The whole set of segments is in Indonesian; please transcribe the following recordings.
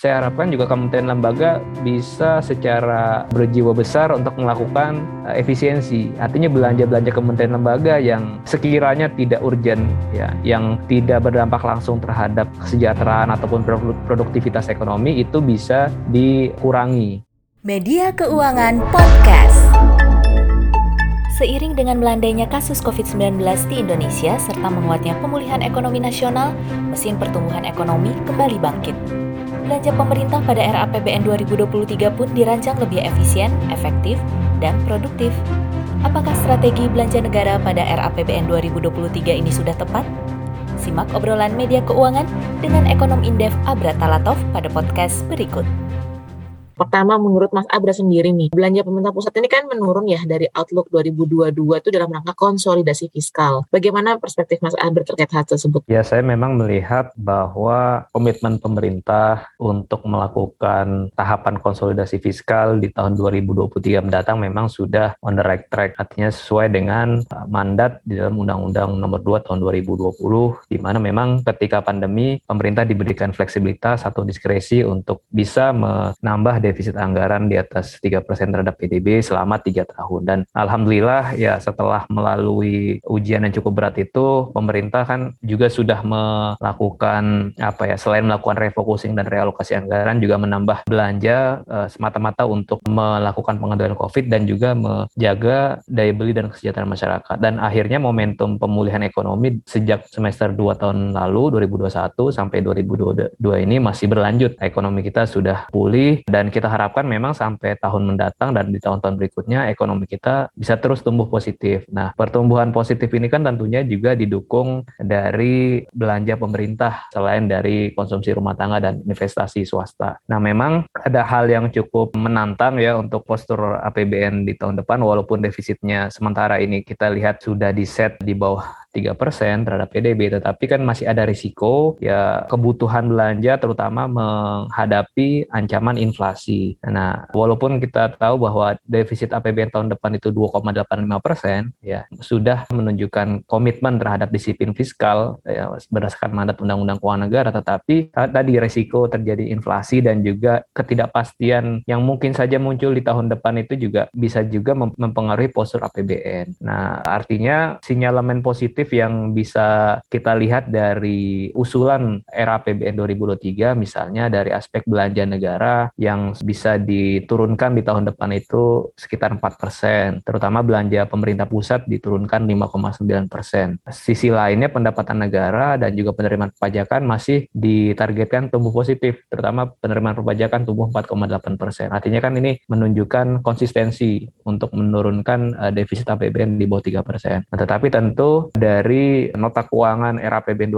saya harapkan juga kementerian lembaga bisa secara berjiwa besar untuk melakukan uh, efisiensi. Artinya belanja-belanja kementerian lembaga yang sekiranya tidak urgent ya, yang tidak berdampak langsung terhadap kesejahteraan ataupun produktivitas ekonomi itu bisa dikurangi. Media Keuangan Podcast. Seiring dengan melandainya kasus COVID-19 di Indonesia serta menguatnya pemulihan ekonomi nasional, mesin pertumbuhan ekonomi kembali bangkit. Belanja pemerintah pada era APBN 2023 pun dirancang lebih efisien, efektif, dan produktif. Apakah strategi belanja negara pada era APBN 2023 ini sudah tepat? Simak obrolan media keuangan dengan ekonom Indef Abra Talatov pada podcast berikut. Pertama, menurut Mas Abra sendiri nih, belanja pemerintah pusat ini kan menurun ya dari outlook 2022 itu dalam rangka konsolidasi fiskal. Bagaimana perspektif Mas Abra terkait hal tersebut? Ya, saya memang melihat bahwa komitmen pemerintah untuk melakukan tahapan konsolidasi fiskal di tahun 2023 mendatang memang sudah on the right track. Artinya sesuai dengan mandat di dalam Undang-Undang Nomor 2 tahun 2020 di mana memang ketika pandemi pemerintah diberikan fleksibilitas atau diskresi untuk bisa menambah defisit anggaran di atas 3% terhadap PDB selama tiga tahun. Dan alhamdulillah ya setelah melalui ujian yang cukup berat itu, pemerintah kan juga sudah melakukan apa ya selain melakukan refocusing dan realokasi anggaran juga menambah belanja uh, semata-mata untuk melakukan pengendalian COVID dan juga menjaga daya beli dan kesejahteraan masyarakat. Dan akhirnya momentum pemulihan ekonomi sejak semester 2 tahun lalu 2021 sampai 2022 ini masih berlanjut. Ekonomi kita sudah pulih dan kita kita harapkan memang sampai tahun mendatang dan di tahun-tahun berikutnya ekonomi kita bisa terus tumbuh positif. Nah, pertumbuhan positif ini kan tentunya juga didukung dari belanja pemerintah selain dari konsumsi rumah tangga dan investasi swasta. Nah, memang ada hal yang cukup menantang ya untuk postur APBN di tahun depan walaupun defisitnya sementara ini kita lihat sudah di set di bawah 3% terhadap PDB, tetapi kan masih ada risiko ya kebutuhan belanja terutama menghadapi ancaman inflasi. Nah, walaupun kita tahu bahwa defisit APBN tahun depan itu 2,85 persen, ya sudah menunjukkan komitmen terhadap disiplin fiskal ya, berdasarkan mandat Undang-Undang Keuangan Negara, tetapi tadi risiko terjadi inflasi dan juga ketidakpastian yang mungkin saja muncul di tahun depan itu juga bisa juga mempengaruhi postur APBN. Nah, artinya sinyalemen positif positif yang bisa kita lihat dari usulan era APBN 2023 misalnya dari aspek belanja negara yang bisa diturunkan di tahun depan itu sekitar 4%, terutama belanja pemerintah pusat diturunkan 5,9%. Sisi lainnya pendapatan negara dan juga penerimaan perpajakan masih ditargetkan tumbuh positif, terutama penerimaan perpajakan tumbuh 4,8%. Artinya kan ini menunjukkan konsistensi untuk menurunkan uh, defisit APBN di bawah 3%. Nah, tetapi tentu ada dari nota keuangan era APBN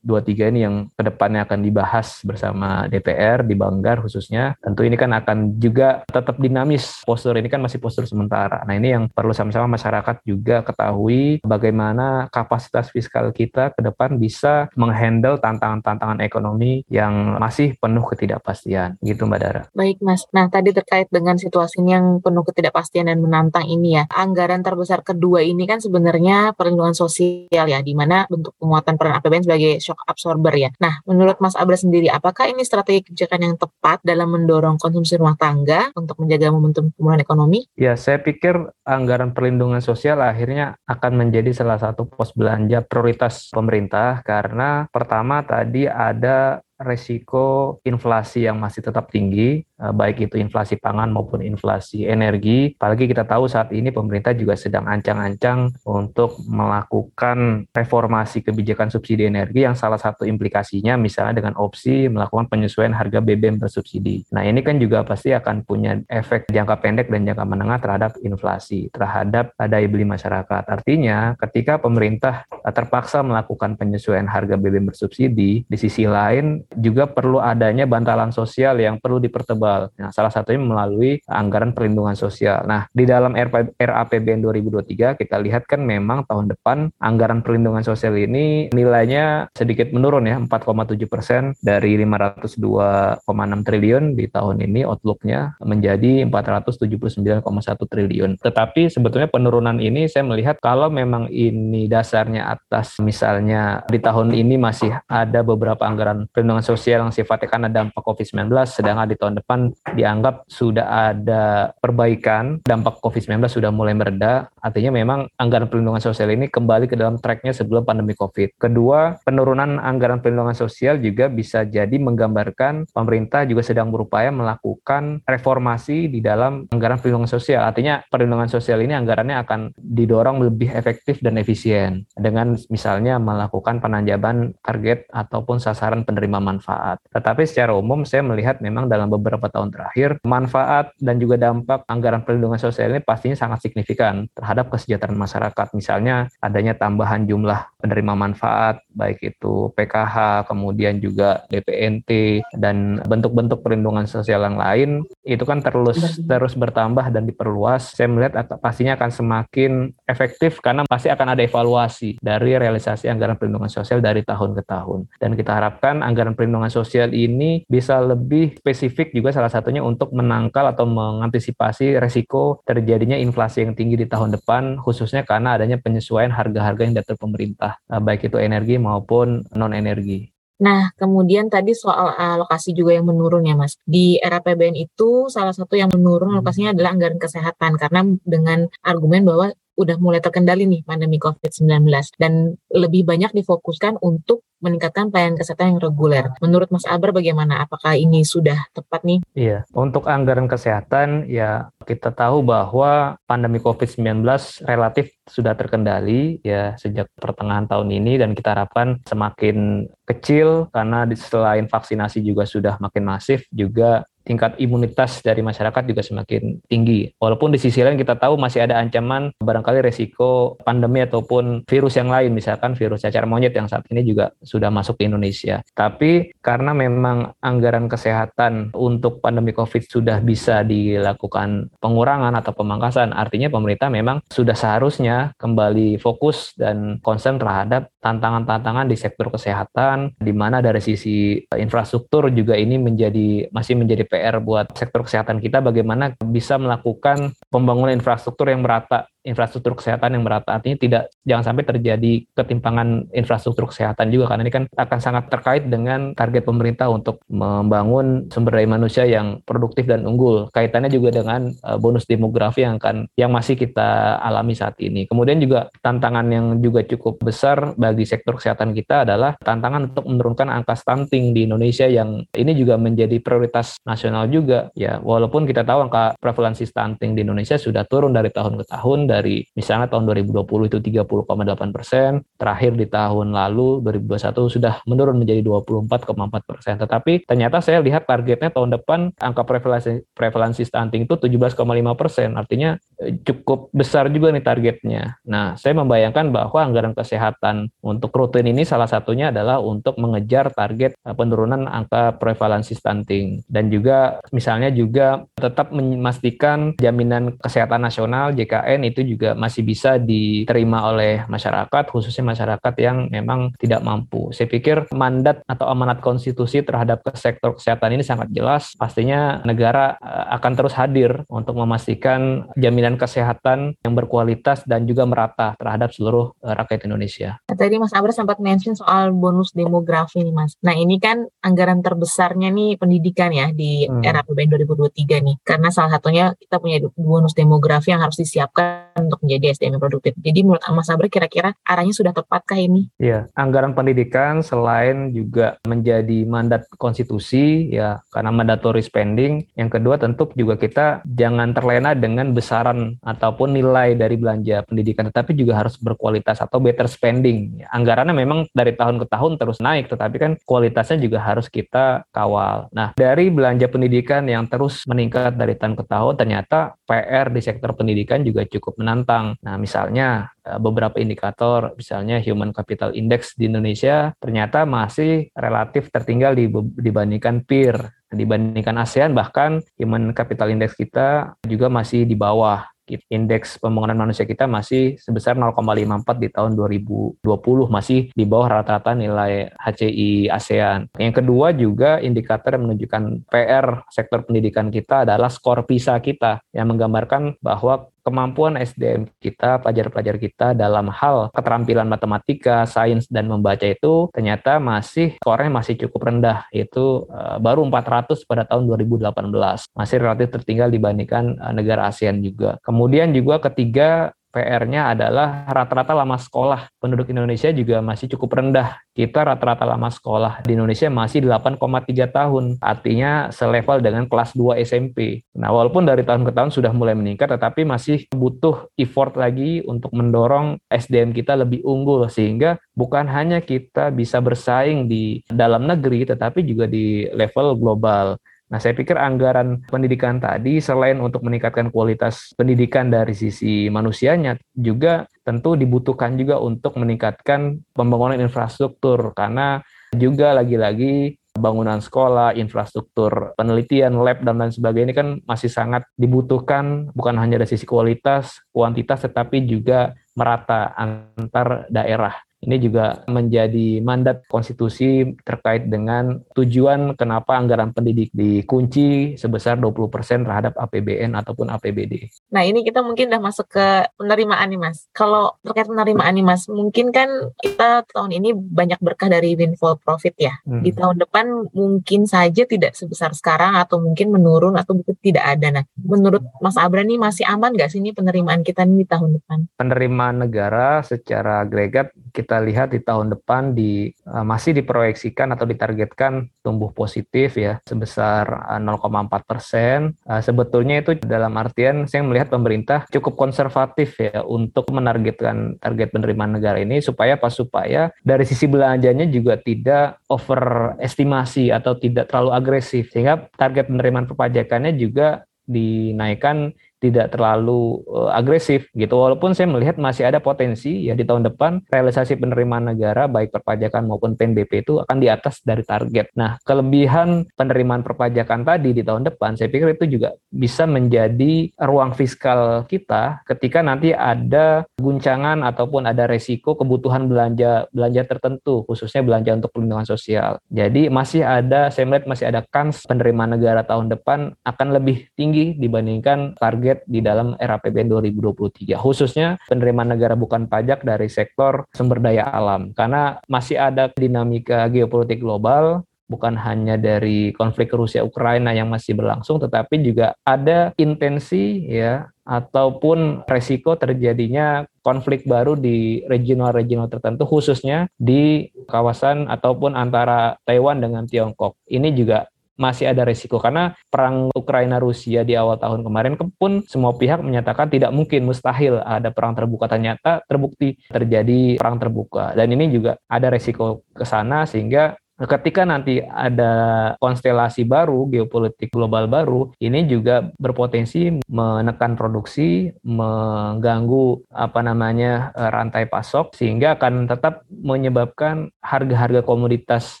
2023 ini yang ke depannya akan dibahas bersama DPR di Banggar khususnya. Tentu ini kan akan juga tetap dinamis. Postur ini kan masih postur sementara. Nah ini yang perlu sama-sama masyarakat juga ketahui bagaimana kapasitas fiskal kita ke depan bisa menghandle tantangan-tantangan ekonomi yang masih penuh ketidakpastian. Gitu Mbak Dara. Baik Mas. Nah tadi terkait dengan situasi yang penuh ketidakpastian dan menantang ini ya. Anggaran terbesar kedua ini kan sebenarnya perlindungan sosial sosial ya, di mana bentuk penguatan peran APBN sebagai shock absorber ya. Nah, menurut Mas Abra sendiri, apakah ini strategi kebijakan yang tepat dalam mendorong konsumsi rumah tangga untuk menjaga momentum pemulihan ekonomi? Ya, saya pikir anggaran perlindungan sosial akhirnya akan menjadi salah satu pos belanja prioritas pemerintah karena pertama tadi ada resiko inflasi yang masih tetap tinggi, baik itu inflasi pangan maupun inflasi energi. Apalagi kita tahu saat ini pemerintah juga sedang ancang-ancang untuk melakukan reformasi kebijakan subsidi energi yang salah satu implikasinya misalnya dengan opsi melakukan penyesuaian harga BBM bersubsidi. Nah ini kan juga pasti akan punya efek jangka pendek dan jangka menengah terhadap inflasi, terhadap daya beli masyarakat. Artinya ketika pemerintah terpaksa melakukan penyesuaian harga BBM bersubsidi, di sisi lain juga perlu adanya bantalan sosial yang perlu dipertebal aktual. Nah, salah satunya melalui anggaran perlindungan sosial. Nah, di dalam RAPBN 2023 kita lihat kan memang tahun depan anggaran perlindungan sosial ini nilainya sedikit menurun ya, 4,7 persen dari 502,6 triliun di tahun ini outlooknya menjadi 479,1 triliun. Tetapi sebetulnya penurunan ini saya melihat kalau memang ini dasarnya atas misalnya di tahun ini masih ada beberapa anggaran perlindungan sosial yang sifatnya karena dampak COVID-19, sedangkan di tahun depan dianggap sudah ada perbaikan, dampak COVID-19 sudah mulai mereda, artinya memang anggaran perlindungan sosial ini kembali ke dalam tracknya sebelum pandemi COVID. Kedua, penurunan anggaran perlindungan sosial juga bisa jadi menggambarkan pemerintah juga sedang berupaya melakukan reformasi di dalam anggaran perlindungan sosial. Artinya perlindungan sosial ini anggarannya akan didorong lebih efektif dan efisien dengan misalnya melakukan penanjaban target ataupun sasaran penerima manfaat. Tetapi secara umum saya melihat memang dalam beberapa tahun terakhir manfaat dan juga dampak anggaran perlindungan sosial ini pastinya sangat signifikan terhadap kesejahteraan masyarakat. Misalnya adanya tambahan jumlah penerima manfaat baik itu PKH, kemudian juga DPNT dan bentuk-bentuk perlindungan sosial yang lain itu kan terus terus bertambah dan diperluas. Saya melihat pastinya akan semakin efektif karena pasti akan ada evaluasi dari realisasi anggaran perlindungan sosial dari tahun ke tahun. Dan kita harapkan anggaran perlindungan sosial ini bisa lebih spesifik juga salah satunya untuk menangkal atau mengantisipasi resiko terjadinya inflasi yang tinggi di tahun depan khususnya karena adanya penyesuaian harga-harga yang diatur pemerintah baik itu energi maupun non energi. Nah, kemudian tadi soal alokasi juga yang menurun ya, Mas. Di era PBN itu salah satu yang menurun alokasinya adalah anggaran kesehatan karena dengan argumen bahwa udah mulai terkendali nih pandemi COVID-19 dan lebih banyak difokuskan untuk meningkatkan pelayanan kesehatan yang reguler. Menurut Mas Abar bagaimana? Apakah ini sudah tepat nih? Iya, untuk anggaran kesehatan ya kita tahu bahwa pandemi COVID-19 relatif sudah terkendali ya sejak pertengahan tahun ini dan kita harapkan semakin kecil karena selain vaksinasi juga sudah makin masif juga tingkat imunitas dari masyarakat juga semakin tinggi. Walaupun di sisi lain kita tahu masih ada ancaman barangkali resiko pandemi ataupun virus yang lain, misalkan virus cacar monyet yang saat ini juga sudah masuk ke Indonesia. Tapi karena memang anggaran kesehatan untuk pandemi COVID sudah bisa dilakukan pengurangan atau pemangkasan, artinya pemerintah memang sudah seharusnya kembali fokus dan konsen terhadap tantangan-tantangan di sektor kesehatan, di mana dari sisi infrastruktur juga ini menjadi masih menjadi PR buat sektor kesehatan kita bagaimana bisa melakukan pembangunan infrastruktur yang merata infrastruktur kesehatan yang merata. Artinya tidak jangan sampai terjadi ketimpangan infrastruktur kesehatan juga karena ini kan akan sangat terkait dengan target pemerintah untuk membangun sumber daya manusia yang produktif dan unggul. Kaitannya juga dengan uh, bonus demografi yang akan yang masih kita alami saat ini. Kemudian juga tantangan yang juga cukup besar bagi sektor kesehatan kita adalah tantangan untuk menurunkan angka stunting di Indonesia yang ini juga menjadi prioritas nasional juga ya walaupun kita tahu angka prevalensi stunting di Indonesia sudah turun dari tahun ke tahun dari misalnya tahun 2020 itu 30,8 persen, terakhir di tahun lalu 2021 sudah menurun menjadi 24,4 persen. Tetapi ternyata saya lihat targetnya tahun depan angka prevalensi, prevalensi stunting itu 17,5 persen, artinya eh, cukup besar juga nih targetnya. Nah, saya membayangkan bahwa anggaran kesehatan untuk rutin ini salah satunya adalah untuk mengejar target eh, penurunan angka prevalensi stunting dan juga misalnya juga tetap memastikan jaminan kesehatan nasional JKN itu itu juga masih bisa diterima oleh masyarakat, khususnya masyarakat yang memang tidak mampu. Saya pikir mandat atau amanat konstitusi terhadap sektor kesehatan ini sangat jelas. Pastinya negara eh, akan terus hadir untuk memastikan jaminan kesehatan yang berkualitas dan juga merata terhadap seluruh eh, rakyat Indonesia. Tadi Mas Abra sempat mention soal bonus demografi nih Mas. Nah ini kan anggaran terbesarnya nih pendidikan ya di hmm. era PBN 2023 nih. Karena salah satunya kita punya bonus demografi yang harus disiapkan untuk menjadi SDM yang produktif. Jadi menurut Mas Sabri kira-kira arahnya sudah tepatkah ini? Iya, anggaran pendidikan selain juga menjadi mandat konstitusi ya karena mandatory spending, yang kedua tentu juga kita jangan terlena dengan besaran ataupun nilai dari belanja pendidikan tetapi juga harus berkualitas atau better spending. Anggarannya memang dari tahun ke tahun terus naik tetapi kan kualitasnya juga harus kita kawal. Nah, dari belanja pendidikan yang terus meningkat dari tahun ke tahun ternyata PR di sektor pendidikan juga cukup menantang. Nah, misalnya eh, beberapa indikator, misalnya Human Capital Index di Indonesia ternyata masih relatif tertinggal dibandingkan peer Dibandingkan ASEAN bahkan Human Capital Index kita juga masih di bawah indeks pembangunan manusia kita masih sebesar 0,54 di tahun 2020 masih di bawah rata-rata nilai HCI ASEAN. Yang kedua juga indikator yang menunjukkan PR sektor pendidikan kita adalah skor PISA kita yang menggambarkan bahwa kemampuan SDM kita, pelajar-pelajar kita dalam hal keterampilan matematika, sains, dan membaca itu ternyata masih skornya masih cukup rendah, yaitu uh, baru 400 pada tahun 2018. Masih relatif tertinggal dibandingkan uh, negara ASEAN juga. Kemudian juga ketiga PR-nya adalah rata-rata lama sekolah penduduk Indonesia juga masih cukup rendah. Kita rata-rata lama sekolah di Indonesia masih 8,3 tahun, artinya selevel dengan kelas 2 SMP. Nah, walaupun dari tahun ke tahun sudah mulai meningkat, tetapi masih butuh effort lagi untuk mendorong SDM kita lebih unggul, sehingga bukan hanya kita bisa bersaing di dalam negeri, tetapi juga di level global. Nah, saya pikir anggaran pendidikan tadi selain untuk meningkatkan kualitas pendidikan dari sisi manusianya, juga tentu dibutuhkan juga untuk meningkatkan pembangunan infrastruktur karena juga lagi-lagi bangunan sekolah, infrastruktur penelitian, lab dan lain sebagainya kan masih sangat dibutuhkan bukan hanya dari sisi kualitas, kuantitas tetapi juga merata antar daerah. Ini juga menjadi mandat konstitusi terkait dengan tujuan kenapa anggaran pendidik dikunci sebesar 20% terhadap APBN ataupun APBD. Nah ini kita mungkin udah masuk ke penerimaan nih Mas. Kalau terkait penerimaan nih Mas, mungkin kan kita tahun ini banyak berkah dari windfall profit ya. Hmm. Di tahun depan mungkin saja tidak sebesar sekarang atau mungkin menurun atau mungkin tidak ada. Nah menurut Mas Abra nih masih aman nggak sih ini penerimaan kita nih di tahun depan? Penerimaan negara secara agregat kita lihat di tahun depan di uh, masih diproyeksikan atau ditargetkan tumbuh positif ya sebesar 0,4 eh, persen. Uh, sebetulnya itu dalam artian saya melihat pemerintah cukup konservatif ya untuk menargetkan target penerimaan negara ini supaya pas supaya dari sisi belanjanya juga tidak overestimasi atau tidak terlalu agresif sehingga target penerimaan perpajakannya juga dinaikkan tidak terlalu uh, agresif gitu. Walaupun saya melihat masih ada potensi ya di tahun depan realisasi penerimaan negara baik perpajakan maupun PNBP itu akan di atas dari target. Nah, kelebihan penerimaan perpajakan tadi di tahun depan saya pikir itu juga bisa menjadi ruang fiskal kita ketika nanti ada guncangan ataupun ada resiko kebutuhan belanja belanja tertentu khususnya belanja untuk perlindungan sosial. Jadi masih ada saya melihat masih ada kans penerimaan negara tahun depan akan lebih tinggi dibandingkan target target di dalam RAPBN 2023 khususnya penerimaan negara bukan pajak dari sektor sumber daya alam karena masih ada dinamika geopolitik global bukan hanya dari konflik Rusia Ukraina yang masih berlangsung tetapi juga ada intensi ya ataupun resiko terjadinya konflik baru di regional-regional tertentu khususnya di kawasan ataupun antara Taiwan dengan Tiongkok. Ini juga masih ada resiko. Karena perang Ukraina Rusia di awal tahun kemarin pun semua pihak menyatakan tidak mungkin mustahil ada perang terbuka. Ternyata terbukti terjadi perang terbuka. Dan ini juga ada resiko ke sana sehingga ketika nanti ada konstelasi baru, geopolitik global baru, ini juga berpotensi menekan produksi, mengganggu apa namanya rantai pasok sehingga akan tetap menyebabkan harga-harga komoditas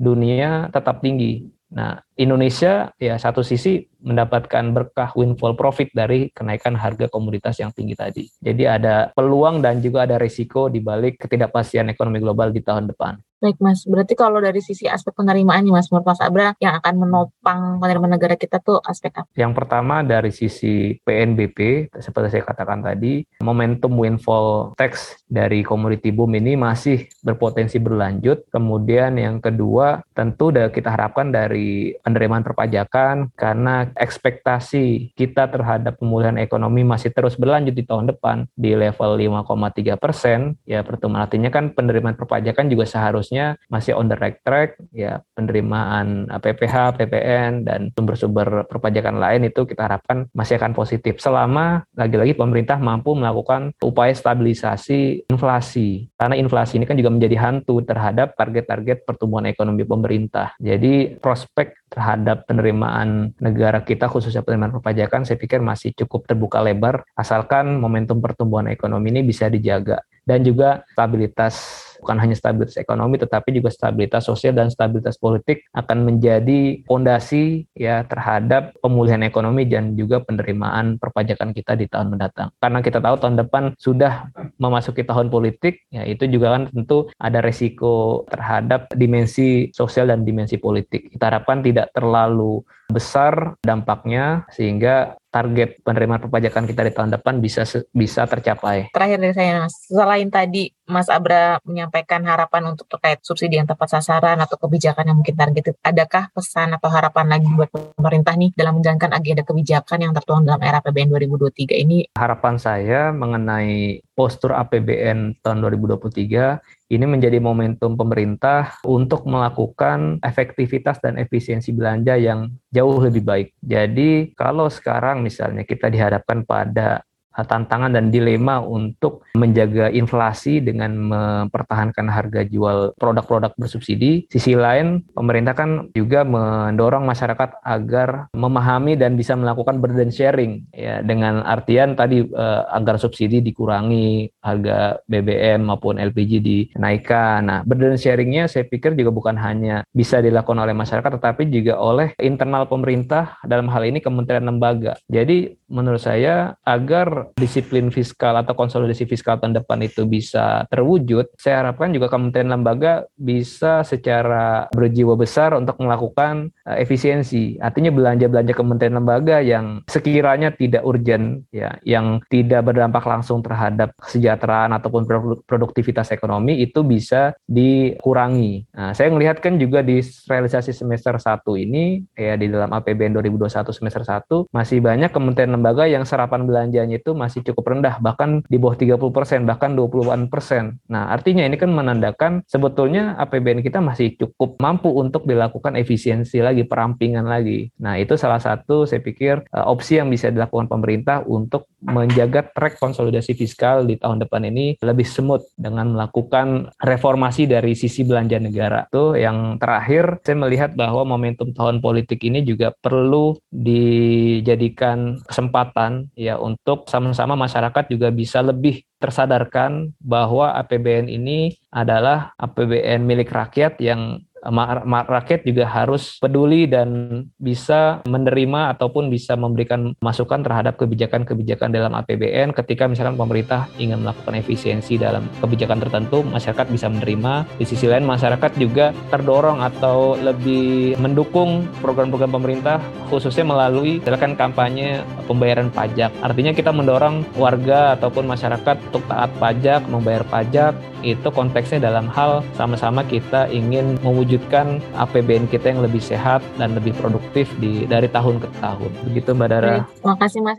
dunia tetap tinggi. Nah, Indonesia ya satu sisi mendapatkan berkah windfall profit dari kenaikan harga komoditas yang tinggi tadi. Jadi ada peluang dan juga ada risiko di balik ketidakpastian ekonomi global di tahun depan. Baik Mas, berarti kalau dari sisi aspek penerimaan nih Mas, menurut Mas Abra yang akan menopang penerimaan negara kita tuh aspek apa? Yang pertama dari sisi PNBP, seperti saya katakan tadi, momentum windfall tax dari komoditi boom ini masih berpotensi berlanjut. Kemudian yang kedua, tentu kita harapkan dari penerimaan perpajakan karena ekspektasi kita terhadap pemulihan ekonomi masih terus berlanjut di tahun depan di level 5,3 persen. Ya pertemuan artinya kan penerimaan perpajakan juga seharusnya harusnya masih on the right track ya penerimaan PPH, PPN dan sumber-sumber perpajakan lain itu kita harapkan masih akan positif selama lagi-lagi pemerintah mampu melakukan upaya stabilisasi inflasi karena inflasi ini kan juga menjadi hantu terhadap target-target pertumbuhan ekonomi pemerintah. Jadi prospek terhadap penerimaan negara kita khususnya penerimaan perpajakan saya pikir masih cukup terbuka lebar asalkan momentum pertumbuhan ekonomi ini bisa dijaga dan juga stabilitas bukan hanya stabilitas ekonomi tetapi juga stabilitas sosial dan stabilitas politik akan menjadi fondasi ya terhadap pemulihan ekonomi dan juga penerimaan perpajakan kita di tahun mendatang. Karena kita tahu tahun depan sudah memasuki tahun politik, ya itu juga kan tentu ada resiko terhadap dimensi sosial dan dimensi politik. Kita harapkan tidak terlalu besar dampaknya sehingga target penerimaan perpajakan kita di tahun depan bisa bisa tercapai. Terakhir dari saya Mas, selain tadi Mas Abra menyampaikan harapan untuk terkait subsidi yang tepat sasaran atau kebijakan yang mungkin targeted, adakah pesan atau harapan lagi buat pemerintah nih dalam menjalankan agenda kebijakan yang tertuang dalam era APBN 2023 ini? Harapan saya mengenai postur APBN tahun 2023 ini menjadi momentum pemerintah untuk melakukan efektivitas dan efisiensi belanja yang jauh lebih baik. Jadi kalau sekarang misalnya kita dihadapkan pada tantangan dan dilema untuk menjaga inflasi dengan mempertahankan harga jual produk-produk bersubsidi. Sisi lain, pemerintah kan juga mendorong masyarakat agar memahami dan bisa melakukan burden sharing ya dengan artian tadi eh, agar subsidi dikurangi, harga BBM maupun LPG dinaikkan. Nah, burden sharingnya saya pikir juga bukan hanya bisa dilakukan oleh masyarakat tetapi juga oleh internal pemerintah dalam hal ini kementerian lembaga. Jadi menurut saya agar disiplin fiskal atau konsolidasi fiskal tahun depan itu bisa terwujud, saya harapkan juga kementerian lembaga bisa secara berjiwa besar untuk melakukan uh, efisiensi. Artinya belanja-belanja kementerian lembaga yang sekiranya tidak urgent, ya, yang tidak berdampak langsung terhadap kesejahteraan ataupun produktivitas ekonomi itu bisa dikurangi. Nah, saya melihat kan juga di realisasi semester 1 ini, ya di dalam APBN 2021 semester 1, masih banyak kementerian yang serapan belanjanya itu masih cukup rendah, bahkan di bawah 30%, bahkan 20-an persen. Nah, artinya ini kan menandakan sebetulnya APBN kita masih cukup mampu untuk dilakukan efisiensi lagi, perampingan lagi. Nah, itu salah satu saya pikir uh, opsi yang bisa dilakukan pemerintah untuk menjaga track konsolidasi fiskal di tahun depan ini lebih smooth dengan melakukan reformasi dari sisi belanja negara. Itu yang terakhir, saya melihat bahwa momentum tahun politik ini juga perlu dijadikan kesempatan ya untuk sama-sama masyarakat juga bisa lebih tersadarkan bahwa APBN ini adalah APBN milik rakyat yang rakyat juga harus peduli dan bisa menerima ataupun bisa memberikan masukan terhadap kebijakan-kebijakan dalam APBN ketika misalkan pemerintah ingin melakukan efisiensi dalam kebijakan tertentu masyarakat bisa menerima. Di sisi lain masyarakat juga terdorong atau lebih mendukung program-program pemerintah khususnya melalui gerakan kampanye pembayaran pajak. Artinya kita mendorong warga ataupun masyarakat untuk taat pajak membayar pajak itu konteksnya dalam hal sama-sama kita ingin mewujudkan APBN kita yang lebih sehat dan lebih produktif di dari tahun ke tahun. Begitu Mbak Dara. Terima kasih Mas.